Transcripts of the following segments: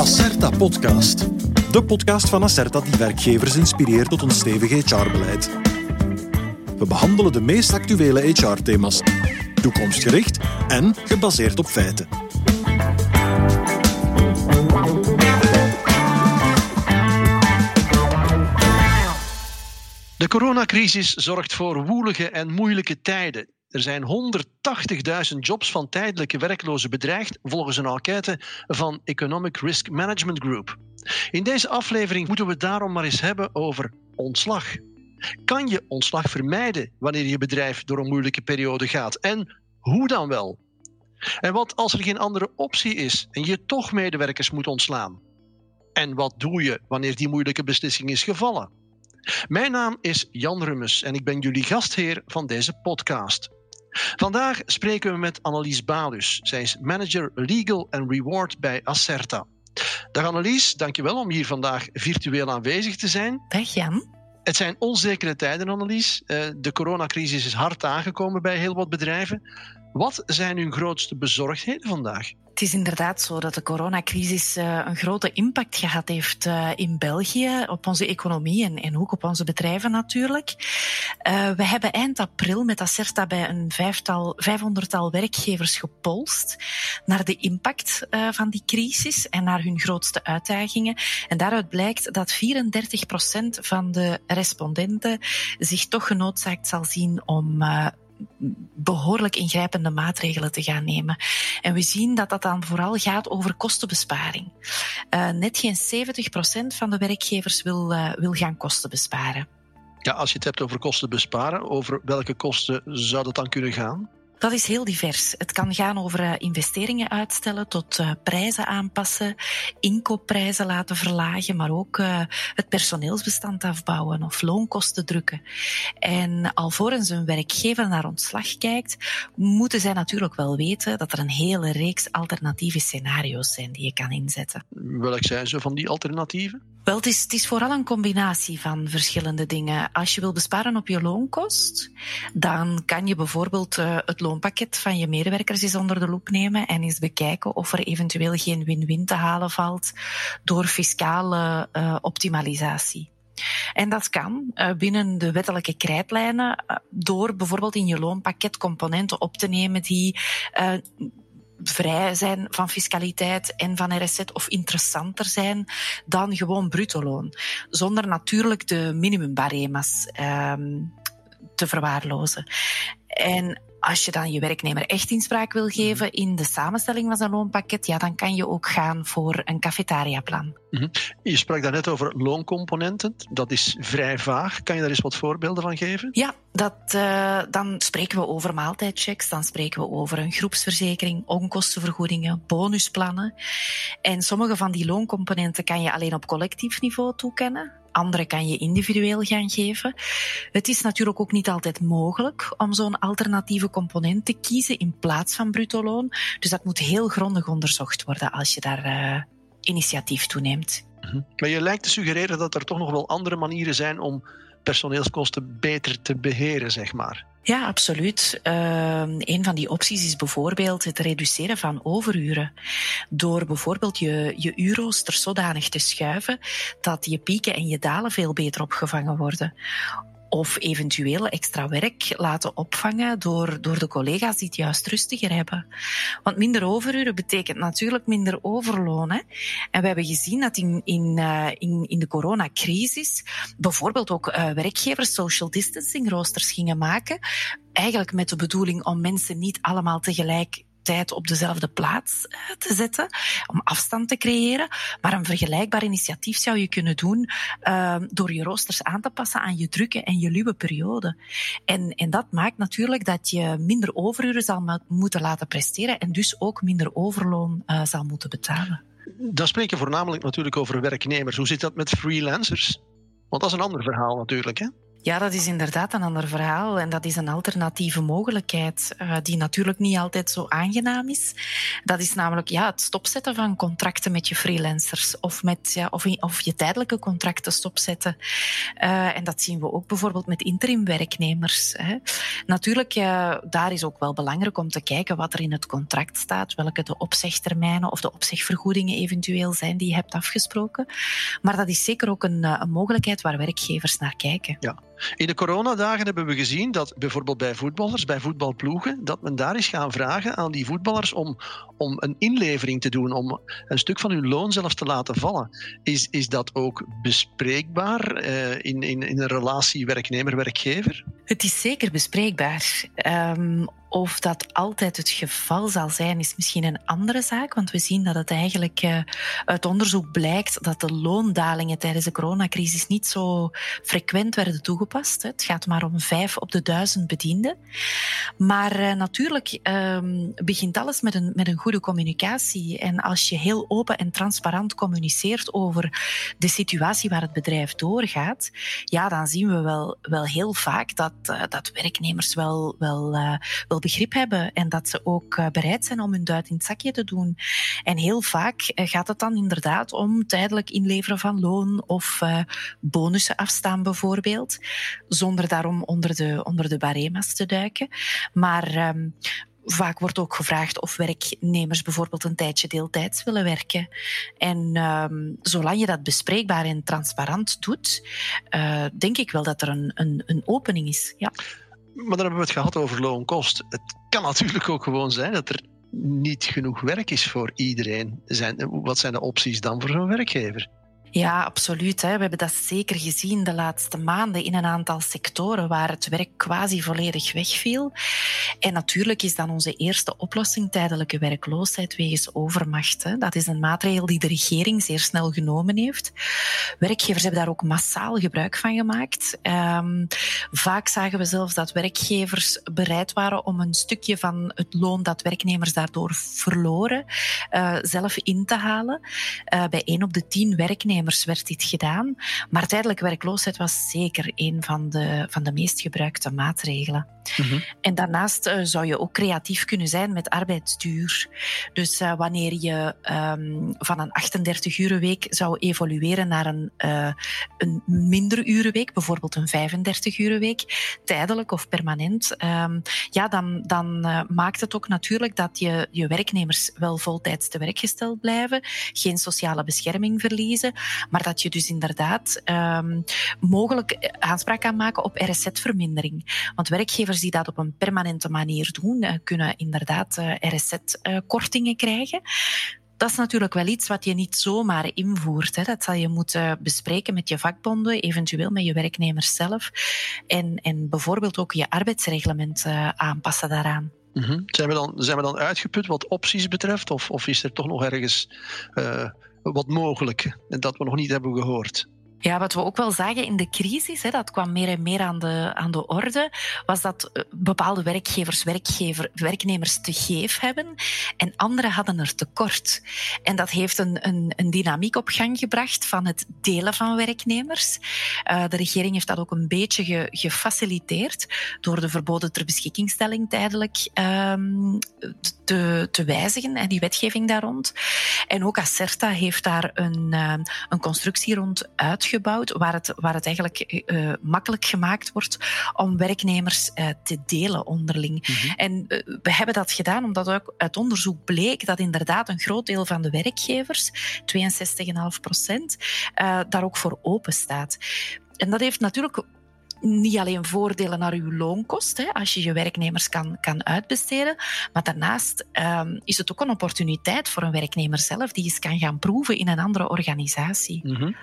Acerta Podcast. De podcast van Acerta die werkgevers inspireert tot een stevig HR-beleid. We behandelen de meest actuele HR-thema's, toekomstgericht en gebaseerd op feiten. De coronacrisis zorgt voor woelige en moeilijke tijden. Er zijn 180.000 jobs van tijdelijke werklozen bedreigd, volgens een enquête van Economic Risk Management Group. In deze aflevering moeten we daarom maar eens hebben over ontslag. Kan je ontslag vermijden wanneer je bedrijf door een moeilijke periode gaat? En hoe dan wel? En wat als er geen andere optie is en je toch medewerkers moet ontslaan? En wat doe je wanneer die moeilijke beslissing is gevallen? Mijn naam is Jan Rummes en ik ben jullie gastheer van deze podcast. Vandaag spreken we met Annelies Balus. Zij is manager Legal and Reward bij Acerta. Dag Annelies, dankjewel om hier vandaag virtueel aanwezig te zijn. Dag Jan. Het zijn onzekere tijden, Annelies. Eh, de coronacrisis is hard aangekomen bij heel wat bedrijven. Wat zijn uw grootste bezorgdheden vandaag? Het is inderdaad zo dat de coronacrisis uh, een grote impact gehad heeft uh, in België op onze economie en, ook op onze bedrijven natuurlijk. Uh, we hebben eind april met Acerta bij een vijftal, vijfhonderdtal werkgevers gepolst naar de impact van die crisis en naar hun grootste uitdagingen. En daaruit blijkt dat 34 procent van de respondenten zich toch genoodzaakt zal zien om behoorlijk ingrijpende maatregelen te gaan nemen. En we zien dat dat dan vooral gaat over kostenbesparing. Uh, net geen 70% van de werkgevers wil, uh, wil gaan kosten besparen. Ja, als je het hebt over kosten besparen, over welke kosten zou dat dan kunnen gaan? Dat is heel divers. Het kan gaan over uh, investeringen uitstellen tot uh, prijzen aanpassen, inkoopprijzen laten verlagen, maar ook uh, het personeelsbestand afbouwen of loonkosten drukken. En alvorens een werkgever naar ontslag kijkt, moeten zij natuurlijk wel weten dat er een hele reeks alternatieve scenario's zijn die je kan inzetten. Welk zijn ze van die alternatieven? Wel, het is, het is vooral een combinatie van verschillende dingen. Als je wil besparen op je loonkost, dan kan je bijvoorbeeld uh, het loonpakket van je medewerkers eens onder de loep nemen en eens bekijken of er eventueel geen win-win te halen valt door fiscale uh, optimalisatie. En dat kan uh, binnen de wettelijke krijtlijnen door bijvoorbeeld in je loonpakket componenten op te nemen die vrij zijn van fiscaliteit en van RSZ of interessanter zijn dan gewoon bruto loon. Zonder natuurlijk de minimumbarema's um, te verwaarlozen. En als je dan je werknemer echt inspraak wil geven mhm. in de samenstelling van zijn loonpakket, ja, dan kan je ook gaan voor een cafetariaplan. -hmm. Je sprak daarnet over looncomponenten. Dat is vrij vaag. Kan je daar eens wat voorbeelden van geven? Ja, dat, uh, dan spreken we over maaltijdchecks, dan spreken we over een groepsverzekering, onkostenvergoedingen, bonusplannen. En sommige van die looncomponenten kan je alleen op collectief niveau toekennen. Andere kan je individueel gaan geven. Het is natuurlijk ook niet altijd mogelijk om zo'n alternatieve component te kiezen in plaats van bruto loon. Dus dat moet heel grondig onderzocht worden als je daar uh, initiatief toeneemt. Mm-hmm. Maar je lijkt te suggereren dat er toch nog wel andere manieren zijn om personeelskosten beter te beheren, zeg maar. Ja, absoluut. Uh, een van die opties is bijvoorbeeld het reduceren van overuren. Door bijvoorbeeld je, je uurrooster zodanig te schuiven dat je pieken en je dalen veel beter opgevangen worden. Of eventueel extra werk laten opvangen door, door de collega's die het juist rustiger hebben. Want minder overuren betekent natuurlijk minder overloon. Hè? En we hebben gezien dat in, in, uh, in, in de coronacrisis bijvoorbeeld ook uh, werkgevers social distancing roosters gingen maken. Eigenlijk met de bedoeling om mensen niet allemaal tegelijk tijd op dezelfde plaats eh, te zetten, om afstand te creëren. Maar een vergelijkbaar initiatief zou je kunnen doen uh, door je roosters aan te passen aan je drukke en je luwe periode. En, en dat maakt natuurlijk dat je minder overuren zal moeten laten presteren en dus ook minder overloon uh, zal moeten betalen. Dan spreek je voornamelijk natuurlijk over werknemers. Hoe zit dat met freelancers? Want dat is een ander verhaal natuurlijk, hè? Ja, dat is inderdaad een ander verhaal. En dat is een alternatieve mogelijkheid, uh, die natuurlijk niet altijd zo aangenaam is. Dat is namelijk ja, het stopzetten van contracten met je freelancers of, met, ja, of, of je tijdelijke contracten stopzetten. Uh, en dat zien we ook bijvoorbeeld met interimwerknemers. Hè. Natuurlijk, daar is ook wel belangrijk om te kijken wat er in het contract staat, welke de opzegtermijnen of de opzegvergoedingen eventueel zijn die je hebt afgesproken. Maar dat is zeker ook een, een mogelijkheid waar werkgevers naar kijken. Ja. In de coronadagen hebben we gezien dat bijvoorbeeld bij voetballers, bij voetbalploegen, dat men daar is gaan vragen aan die voetballers om, om een inlevering te doen, om een stuk van hun loon zelfs te laten vallen. Is, is dat ook bespreekbaar uh, in, in, in een relatie werknemer-werkgever? Het is zeker bespreekbaar. Um, of dat altijd het geval zal zijn, is misschien een andere zaak. Want we zien dat het eigenlijk uh, uit onderzoek blijkt dat de loondalingen tijdens de coronacrisis niet zo frequent werden toegepast. Het gaat maar om vijf op de duizend bedienden. Maar uh, natuurlijk um, begint alles met een, met een goede communicatie. En als je heel open en transparant communiceert over de situatie waar het bedrijf doorgaat, ja, dan zien we wel, wel heel vaak dat, uh, dat werknemers wel, wel begrip hebben en dat ze ook eh, bereid zijn om hun duit in het zakje te doen. En heel vaak eh, gaat het dan inderdaad om tijdelijk inleveren van loon of uh, bonussen afstaan bijvoorbeeld, zonder daarom onder de, onder de barema's te duiken. Maar um, Vaak wordt ook gevraagd of werknemers bijvoorbeeld een tijdje deeltijds willen werken. En um, zolang je dat bespreekbaar en transparant doet, denk ik wel dat er een, een, een opening is. Ja. Maar dan hebben we het gehad over loonkost. Het kan natuurlijk ook gewoon zijn dat er niet genoeg werk is voor iedereen. Zijn, wat zijn de opties dan voor zo'n werkgever? Ja, absoluut. Hè. We hebben dat zeker gezien de laatste maanden in een aantal sectoren waar het werk quasi volledig wegviel. En natuurlijk is dan onze eerste oplossing tijdelijke werkloosheid wegens overmacht. Hè. Dat is een maatregel die de regering zeer snel genomen heeft. Werkgevers hebben daar ook massaal gebruik van gemaakt. Um, vaak zagen we zelfs dat werkgevers bereid waren om een stukje van het loon dat werknemers daardoor verloren, uh, zelf in te halen. Uh, bij één op de tien werknemers werd dit gedaan. Maar tijdelijke werkloosheid was zeker een van de, van de meest gebruikte maatregelen. Mm-hmm. En daarnaast uh, zou je ook creatief kunnen zijn met arbeidsduur. Dus uh, wanneer je um, van een 38 uren week zou evolueren naar een, uh, een minder urenweek, bijvoorbeeld een 35 uren week, tijdelijk of permanent, um, ja, dan, dan maakt het ook natuurlijk dat je, je werknemers wel voltijds te werk gesteld blijven, geen sociale bescherming verliezen, maar dat je dus inderdaad um, mogelijk aanspraak kan maken op RSZ-vermindering. Want werkgevers die dat op een permanente manier doen, uh, kunnen inderdaad uh, RSZ-kortingen krijgen. Dat is natuurlijk wel iets wat je niet zomaar invoert. Hè. Dat zal je moeten bespreken met je vakbonden, eventueel met je werknemers zelf. En, en bijvoorbeeld ook je arbeidsreglement uh, aanpassen daaraan. Mm-hmm. Zijn, we dan, zijn we dan uitgeput wat opties betreft? Of, of is er toch nog ergens wat mogelijk dat we nog niet hebben gehoord? Ja, wat we ook wel zagen in de crisis, hè, dat kwam meer en meer aan de, aan de orde, was dat eh, bepaalde werkgevers werkgever, werknemers te geef hebben en anderen hadden er tekort. En dat heeft een, een, een dynamiek op gang gebracht van het delen van werknemers. Uh, de regering heeft dat ook een beetje ge, gefaciliteerd door de verboden ter beschikkingstelling tijdelijk um, te, te wijzigen, hè, die wetgeving daar rond. En ook Acerta heeft daar een, uh, een constructie rond uitgevoerd gebouwd waar het, waar het eigenlijk uh, makkelijk gemaakt wordt om werknemers uh, te delen onderling. Mm-hmm. En uh, we hebben dat gedaan omdat ook uit onderzoek bleek dat inderdaad een groot deel van de werkgevers, 62,5 procent, daar ook voor open staat. En dat heeft natuurlijk niet alleen voordelen naar uw loonkost, hè, als je je werknemers kan, kan uitbesteden, maar daarnaast um, is het ook een opportuniteit voor een werknemer zelf die eens kan gaan proeven in een andere organisatie. Mm-hmm.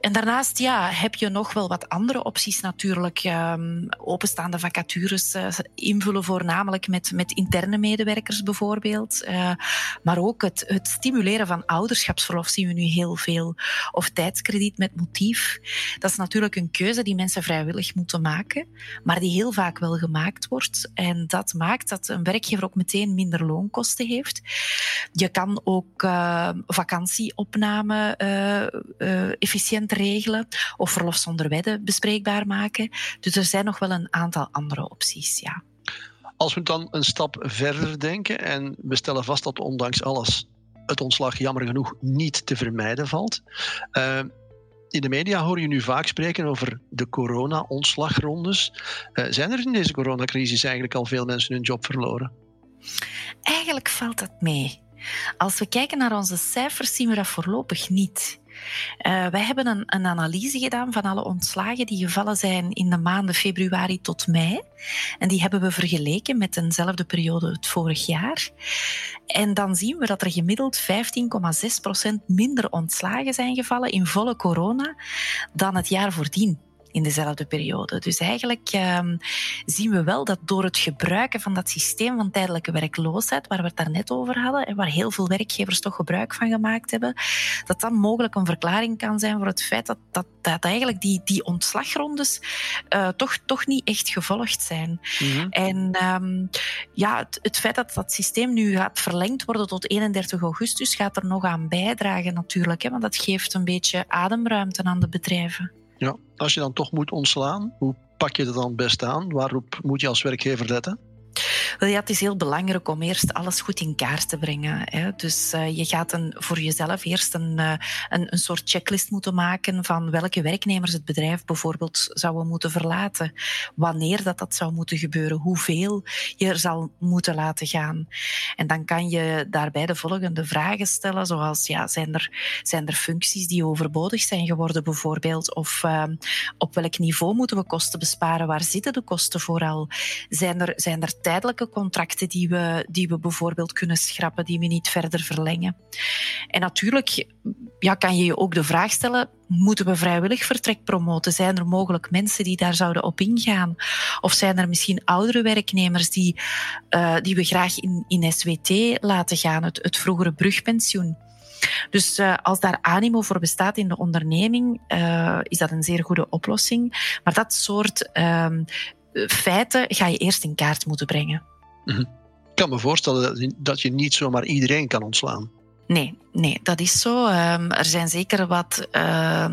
En daarnaast ja, heb je nog wel wat andere opties natuurlijk. Um, openstaande vacatures uh, invullen voornamelijk met, met interne medewerkers bijvoorbeeld. Uh, maar ook het, het stimuleren van ouderschapsverlof zien we nu heel veel. Of tijdskrediet met motief. Dat is natuurlijk een keuze die mensen vrijwillig moeten maken, maar die heel vaak wel gemaakt wordt. En dat maakt dat een werkgever ook meteen minder loonkosten heeft. Je kan ook uh, vakantieopname efficiënt regelen of verlof zonder wedden bespreekbaar maken. Dus er zijn nog wel een aantal andere opties, ja. Als we dan een stap verder denken en we stellen vast dat ondanks alles het ontslag jammer genoeg niet te vermijden valt. Uh, in de media hoor je nu vaak spreken over de corona-ontslagrondes. Uh, zijn er in deze coronacrisis eigenlijk al veel mensen hun job verloren? Eigenlijk valt dat mee. Als we kijken naar onze cijfers, zien we dat voorlopig niet. Uh, wij hebben een, een, analyse gedaan van alle ontslagen die gevallen zijn in de maanden februari tot mei. En die hebben we vergeleken met dezelfde periode het vorig jaar. En dan zien we dat er gemiddeld 15,6% minder ontslagen zijn gevallen in volle corona dan het jaar voordien in dezelfde periode. Dus eigenlijk um, zien we wel dat door het gebruiken van dat systeem van tijdelijke werkloosheid, waar we het daarnet over hadden, en waar heel veel werkgevers toch gebruik van gemaakt hebben, dat dat mogelijk een verklaring kan zijn voor het feit dat, dat, dat eigenlijk die, die ontslagrondes uh, toch, toch niet echt gevolgd zijn. Mm -hmm. En um, ja, het, het, feit dat dat systeem nu gaat verlengd worden tot 31 augustus, gaat er nog aan bijdragen natuurlijk, hè, want dat geeft een beetje ademruimte aan de bedrijven. Ja, als je dan toch moet ontslaan, hoe pak je dat dan best aan? Waarop moet je als werkgever letten? Ja, het is heel belangrijk om eerst alles goed in kaart te brengen. Hè. Dus uh, je gaat een, voor jezelf eerst een, uh, een, een, soort checklist moeten maken van welke werknemers het bedrijf bijvoorbeeld zouden moeten verlaten. Wanneer dat, dat zou moeten gebeuren, hoeveel je er zal moeten laten gaan. En dan kan je daarbij de volgende vragen stellen, zoals ja, zijn, er, zijn er functies die overbodig zijn geworden bijvoorbeeld? Of uh, op welk niveau moeten we kosten besparen? Waar zitten de kosten vooral? Zijn er, zijn er tijdelijke contracten die we, die we bijvoorbeeld kunnen schrappen, die we niet verder verlengen. En natuurlijk ja, kan je je ook de vraag stellen, moeten we vrijwillig vertrek promoten? Zijn er mogelijk mensen die daar zouden op ingaan? Of zijn er misschien oudere werknemers die, uh, die we graag in, in SWT laten gaan, het, het vroegere brugpensioen? Dus uh, als daar animo voor bestaat in de onderneming, uh, is dat een zeer goede oplossing. Maar dat soort uh, feiten ga je eerst in kaart moeten brengen. Mhm. Ik kan me voorstellen dat je niet zomaar iedereen kan ontslaan. Nee, nee, dat is zo. Um, er zijn zeker wat uh,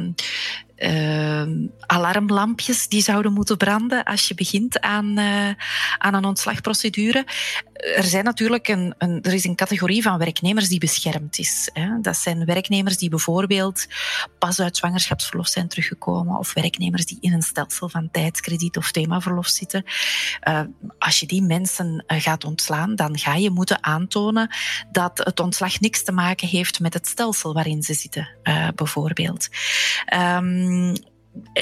uh, alarmlampjes die zouden moeten branden als je begint aan, uh, aan een ontslagprocedure. Er, zijn natuurlijk een, een, er is een categorie van werknemers die beschermd is. Hè. Dat zijn werknemers die bijvoorbeeld pas uit zwangerschapsverlof zijn teruggekomen of werknemers die in een stelsel van tijdskrediet of themaverlof zitten. Uh, als je die mensen uh, gaat ontslaan, dan ga je moeten aantonen dat het ontslag niks te maken heeft met het stelsel waarin ze zitten, bijvoorbeeld. Um,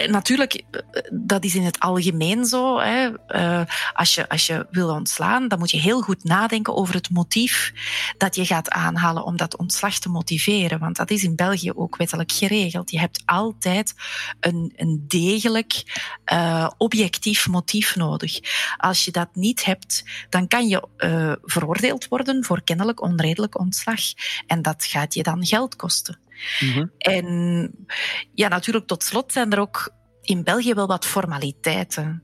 natuurlijk, dat is in het algemeen zo. Hè. Uh, als, je, als je wil ontslaan, dan moet je heel goed nadenken over het motief dat je gaat aanhalen om dat ontslag te motiveren. Want dat is in België ook wettelijk geregeld. Je hebt altijd een, een degelijk, uh, objectief motief nodig. Als je dat niet hebt, dan kan je uh, veroordeeld worden voor kennelijk onredelijk ontslag. En dat gaat je dan geld kosten. Mm-hmm. En ja, natuurlijk, tot slot zijn er ook in België wel wat formaliteiten.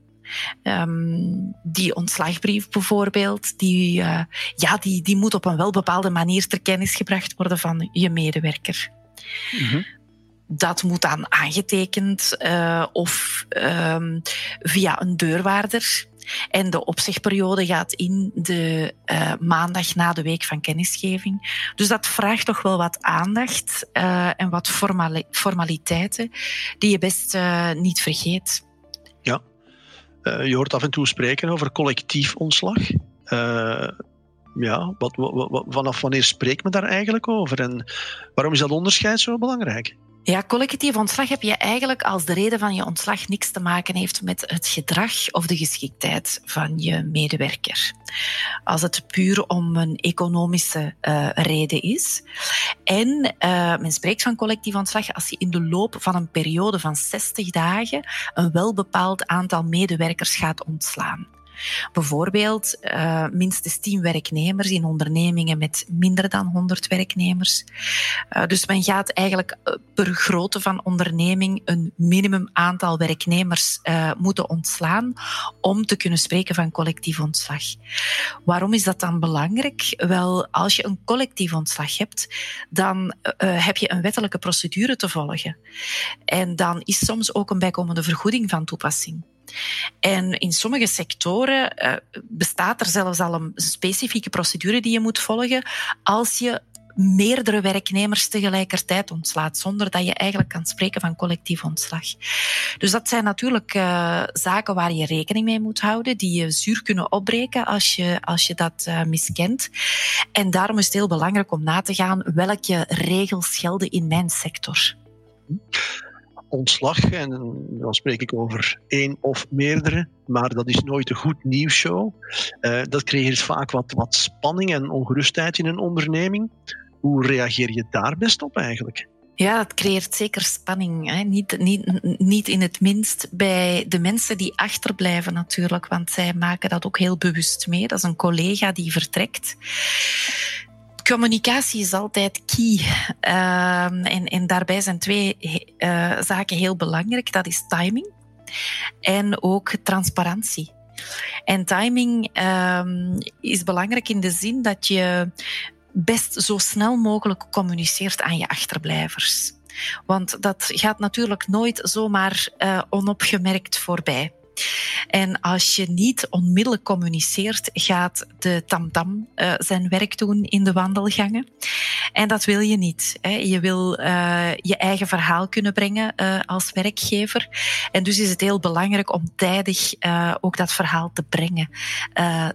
Um, die ontslagbrief bijvoorbeeld, die, uh, ja, die, die moet op een wel bepaalde manier ter kennis gebracht worden van je medewerker. Mm-hmm. Dat moet dan aangetekend uh, of um, via een deurwaarder en de opzegperiode gaat in de uh, maandag na de week van kennisgeving. Dus dat vraagt toch wel wat aandacht uh, en wat formali formaliteiten die je best uh, niet vergeet. Ja, je hoort af en toe spreken over collectief ontslag. ja, wat, wat, vanaf wanneer spreekt men daar eigenlijk over en waarom is dat onderscheid zo belangrijk? Ja, collectief ontslag heb je eigenlijk als de reden van je ontslag niks te maken heeft met het gedrag of de geschiktheid van je medewerker. Als het puur om een economische uh, reden is. En uh, men spreekt van collectief ontslag als je in de loop van een periode van 60 dagen een welbepaald aantal medewerkers gaat ontslaan. Bijvoorbeeld uh, minstens 10 werknemers in ondernemingen met minder dan 100 werknemers. Uh, dus men gaat eigenlijk per grootte van onderneming een minimum aantal werknemers moeten ontslaan om te kunnen spreken van collectief ontslag. Waarom is dat dan belangrijk? Wel, als je een collectief ontslag hebt, dan heb je een wettelijke procedure te volgen. En dan is soms ook een bijkomende vergoeding van toepassing. En in sommige sectoren uh, bestaat er zelfs al een specifieke procedure die je moet volgen als je meerdere werknemers tegelijkertijd ontslaat, zonder dat je eigenlijk kan spreken van collectief ontslag. Dus dat zijn natuurlijk uh, zaken waar je rekening mee moet houden, die je zuur kunnen opbreken als je, als je dat uh, miskent. En daarom is het heel belangrijk om na te gaan welke regels gelden in mijn sector ontslag. En dan spreek ik over één of meerdere, maar dat is nooit een goed nieuwsshow. Uh, dat creëert vaak wat, wat spanning en ongerustheid in een onderneming. Hoe reageer je daar best op eigenlijk? Ja, dat creëert zeker spanning. Hè. Niet, niet, niet in het minst bij de mensen die achterblijven natuurlijk, want zij maken dat ook heel bewust mee. Dat is een collega die vertrekt communicatie is altijd key. Uh, en, en, daarbij zijn twee uh, zaken heel belangrijk. Dat is timing en ook transparantie. En timing uh, is belangrijk in de zin dat je best zo snel mogelijk communiceert aan je achterblijvers. Want dat gaat natuurlijk nooit zomaar uh, onopgemerkt voorbij. En als je niet onmiddellijk communiceert, gaat de tamtam uh, zijn werk doen in de wandelgangen. En dat wil je niet. Hè. Je wil uh, je eigen verhaal kunnen brengen uh, als werkgever. En dus is het heel belangrijk om tijdig ook dat verhaal te brengen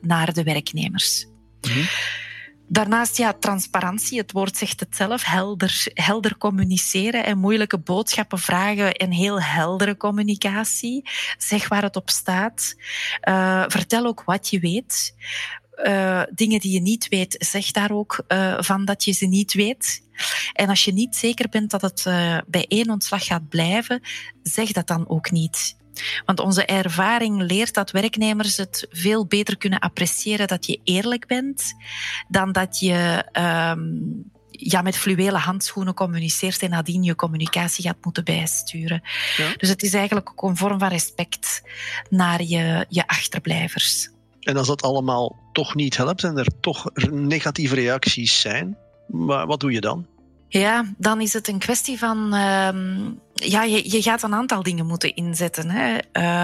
naar de werknemers. -hmm. Daarnaast, ja, transparantie. Het woord zegt het zelf. Helder, helder communiceren en moeilijke boodschappen vragen en heel heldere communicatie. Zeg waar het op staat. Uh, vertel ook wat je weet. Uh, dingen die je niet weet, zeg daar ook uh, van dat je ze niet weet. En als je niet zeker bent dat het bij één ontslag gaat blijven, zeg dat dan ook niet. Want onze ervaring leert dat werknemers het veel beter kunnen appreciëren dat je eerlijk bent, dan dat je um, ja, met fluwele handschoenen communiceert en nadien je communicatie gaat moeten bijsturen. Ja. Dus het is eigenlijk ook een vorm van respect naar je, je achterblijvers. En als dat allemaal toch niet helpt en er toch negatieve reacties zijn, wat doe je dan? Ja, dan is het een kwestie van. Um, ja, je, je gaat een aantal dingen moeten inzetten. Hè.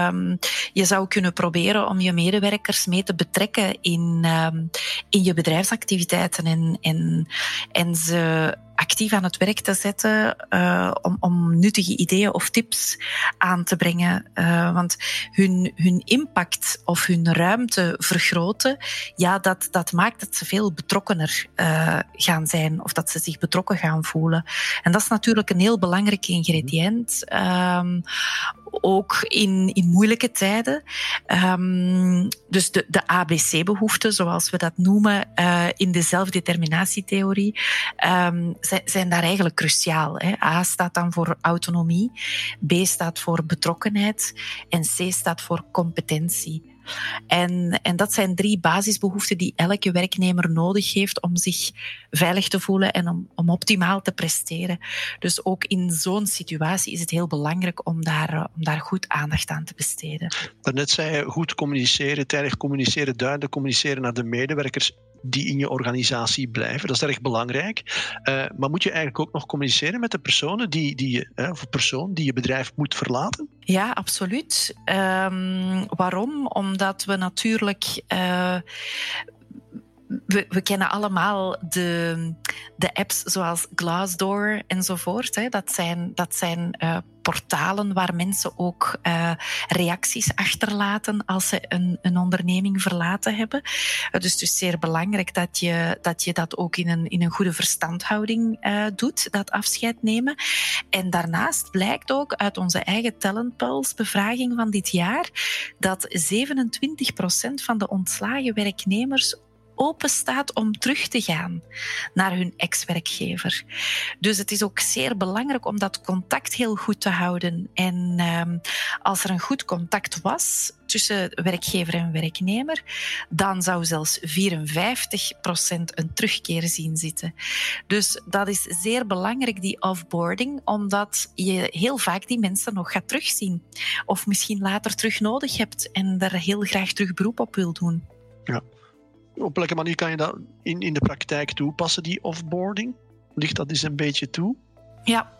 Um, je zou kunnen proberen om je medewerkers mee te betrekken in, um, in je bedrijfsactiviteiten en, en, en ze actief aan het werk te zetten uh, om, om nuttige ideeën of tips aan te brengen. Uh, want hun, hun impact of hun ruimte vergroten, ja, dat, dat maakt dat ze veel betrokkener uh, gaan zijn of dat ze zich betrokken gaan voelen. En dat is natuurlijk een heel belangrijk ingrediënt. Um, ook in, in moeilijke tijden. Um, dus de, de ABC-behoeften, zoals we dat noemen uh, in de zelfdeterminatietheorie, um, zijn daar eigenlijk cruciaal. Hè. A staat dan voor autonomie, B staat voor betrokkenheid en C staat voor competentie. En, en dat zijn drie basisbehoeften die elke werknemer nodig heeft om zich veilig te voelen en om, om optimaal te presteren. Dus ook in zo'n situatie is het heel belangrijk om daar, eh, om daar goed aandacht aan te besteden. Daarnet zei je goed communiceren, tijdig communiceren, duidelijk communiceren naar de medewerkers die in je organisatie blijven. Dat is erg belangrijk. Uh, maar moet je eigenlijk ook nog communiceren met de personen die, die, uh, of persoon die je bedrijf moet verlaten? Ja, absoluut. Um, waarom? Omdat we natuurlijk. Uh, we, kennen allemaal de, de apps zoals Glassdoor enzovoort. Hè. Dat zijn, dat zijn uh, portalen waar mensen ook uh, reacties achterlaten als ze een, een onderneming verlaten hebben. Uh, dus het is zeer belangrijk dat je dat, je dat ook in een, in een goede verstandhouding doet, dat afscheid nemen. En daarnaast blijkt ook uit onze eigen Talent Pulse bevraging van dit jaar dat 27% van de ontslagen werknemers open staat om terug te gaan naar hun ex-werkgever. Dus het is ook zeer belangrijk om dat contact heel goed te houden. En um, als er een goed contact was tussen werkgever en werknemer, dan zou zelfs 54% een terugkeer zien zitten. Dus dat is zeer belangrijk, die offboarding, omdat je heel vaak die mensen nog gaat terugzien. Of misschien later terug nodig hebt en daar heel graag terug beroep op wil doen. Ja. Op welke manier kan je dat in, in de praktijk toepassen, die offboarding? Ligt dat eens een beetje toe? Ja,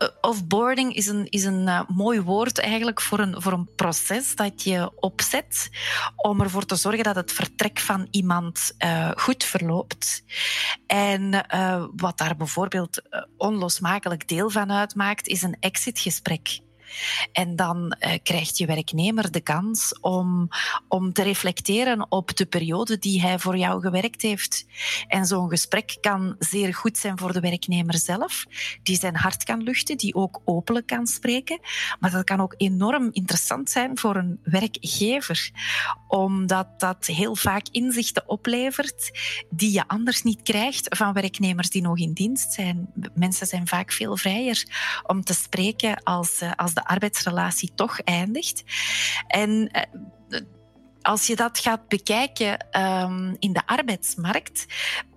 uh, offboarding is een, is een uh, mooi woord eigenlijk voor een, voor een proces dat je opzet om ervoor te zorgen dat het vertrek van iemand goed verloopt. En wat daar bijvoorbeeld onlosmakelijk deel van uitmaakt, is een exitgesprek. En dan uh, krijgt je werknemer de kans om, om te reflecteren op de periode die hij voor jou gewerkt heeft. En zo'n gesprek kan zeer goed zijn voor de werknemer zelf, die zijn hart kan luchten, die ook openlijk kan spreken. Maar dat kan ook enorm interessant zijn voor een werkgever, omdat dat heel vaak inzichten oplevert die je anders niet krijgt van werknemers die nog in dienst zijn. Mensen zijn vaak veel vrijer om te spreken als, eh, als de arbeidsrelatie toch eindigt. En eh, als je dat gaat bekijken ehm, in de arbeidsmarkt,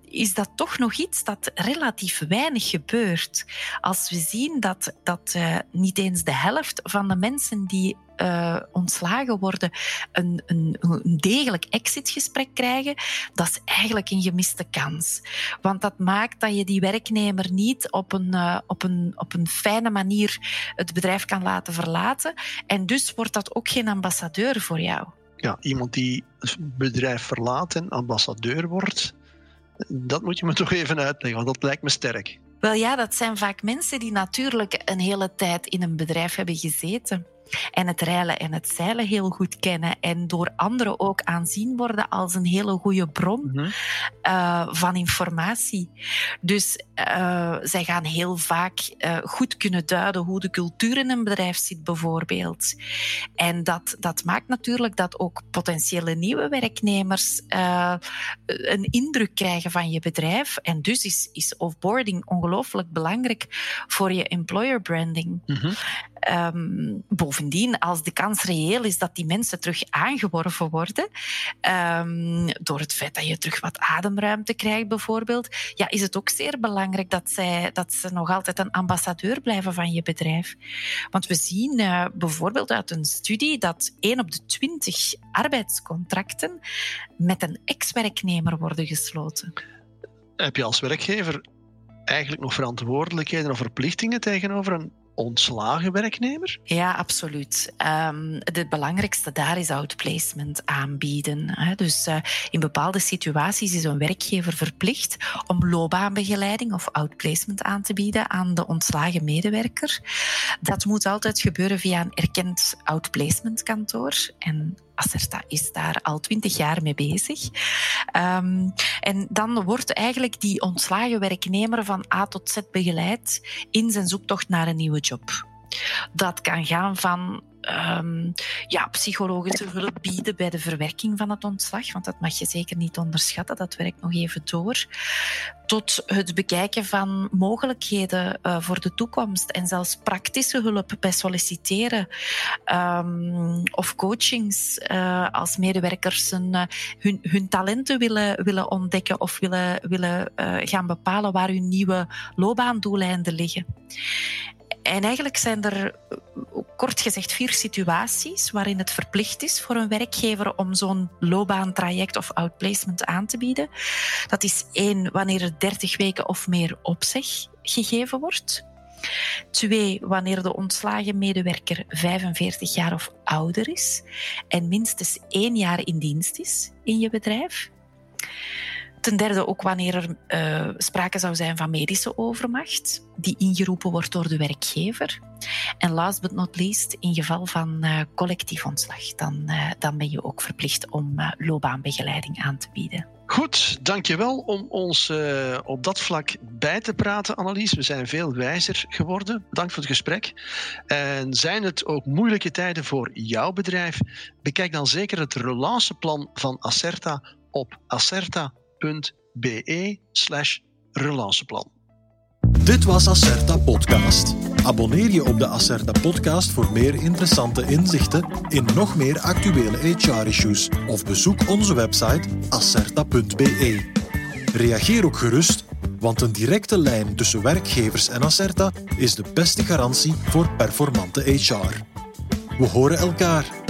is dat toch nog iets dat relatief weinig gebeurt. Als we zien dat, dat uh, niet eens de helft van de mensen die uh, ontslagen worden een, een, een degelijk exitgesprek krijgen, dat is eigenlijk een gemiste kans. Want dat maakt dat je die werknemer niet op een, uh, op een, op een fijne manier het bedrijf kan laten verlaten. En dus wordt dat ook geen ambassadeur voor jou. Ja, iemand die het bedrijf verlaat en ambassadeur wordt, dat moet je me toch even uitleggen, want dat lijkt me sterk. Wel ja, dat zijn vaak mensen die natuurlijk een hele tijd in een bedrijf hebben gezeten en het reilen en het zeilen heel goed kennen en door anderen ook aanzien worden als een hele goede bron mm van informatie. Dus uh, zij gaan heel vaak uh, goed kunnen duiden hoe de cultuur in een bedrijf zit, bijvoorbeeld. En dat, dat maakt natuurlijk dat ook potentiële nieuwe werknemers een indruk krijgen van je bedrijf. En dus is, is offboarding ongelooflijk belangrijk voor je employer branding. Mm -hmm. Um, bovendien, als de kans reëel is dat die mensen terug aangeworven worden, um, door het feit dat je terug wat ademruimte krijgt bijvoorbeeld, ja, is het ook zeer belangrijk dat, zij, dat ze nog altijd een ambassadeur blijven van je bedrijf. Want we zien uh, bijvoorbeeld uit een studie dat 1 op de 20 arbeidscontracten met een ex-werknemer worden gesloten. Heb je als werkgever eigenlijk nog verantwoordelijkheden of verplichtingen tegenover een ontslagen werknemer? Ja, absoluut. Het belangrijkste daar is outplacement aanbieden. Hè. Dus uh, in bepaalde situaties is een werkgever verplicht om loopbaanbegeleiding of outplacement aan te bieden aan de ontslagen medewerker. Dat moet altijd gebeuren via een erkend outplacement kantoor. En Acerta is daar al twintig jaar mee bezig. Um, en dan wordt eigenlijk die ontslagen werknemer van A tot Z begeleid in zijn zoektocht naar een nieuwe job. Dat kan gaan van um, ja, psychologische hulp bieden bij de verwerking van het ontslag, want dat mag je zeker niet onderschatten, dat werkt nog even door, tot het bekijken van mogelijkheden uh, voor de toekomst en zelfs praktische hulp bij solliciteren um, of coachings uh, als medewerkers uh, hun, hun talenten willen, willen ontdekken of willen, willen gaan bepalen waar hun nieuwe loopbaandoeleinden liggen. En eigenlijk zijn er kort gezegd vier situaties waarin het verplicht is voor een werkgever om zo'n loopbaantraject of outplacement aan te bieden. Dat is één, wanneer er 30 weken of meer opzeg gegeven wordt. Twee, wanneer de ontslagen medewerker 45 jaar of ouder is en minstens één jaar in dienst is in je bedrijf. Ten derde ook wanneer er uh, sprake zou zijn van medische overmacht, die ingeroepen wordt door de werkgever. En last but not least, in geval van uh, collectief ontslag, dan, uh, dan ben je ook verplicht om loopbaanbegeleiding aan te bieden. Goed, dankjewel om ons op dat vlak bij te praten, Annelies. We zijn veel wijzer geworden. Dank voor het gesprek. En zijn het ook moeilijke tijden voor jouw bedrijf? Bekijk dan zeker het relanceplan van Acerta op acerta.be slash relanceplan. Dit was Acerta Podcast. Abonneer je op de Acerta Podcast voor meer interessante inzichten in nog meer actuele HR-issues of bezoek onze website acerta.be. Reageer ook gerust, want een directe lijn tussen werkgevers en Acerta is de beste garantie voor performante HR. We horen elkaar.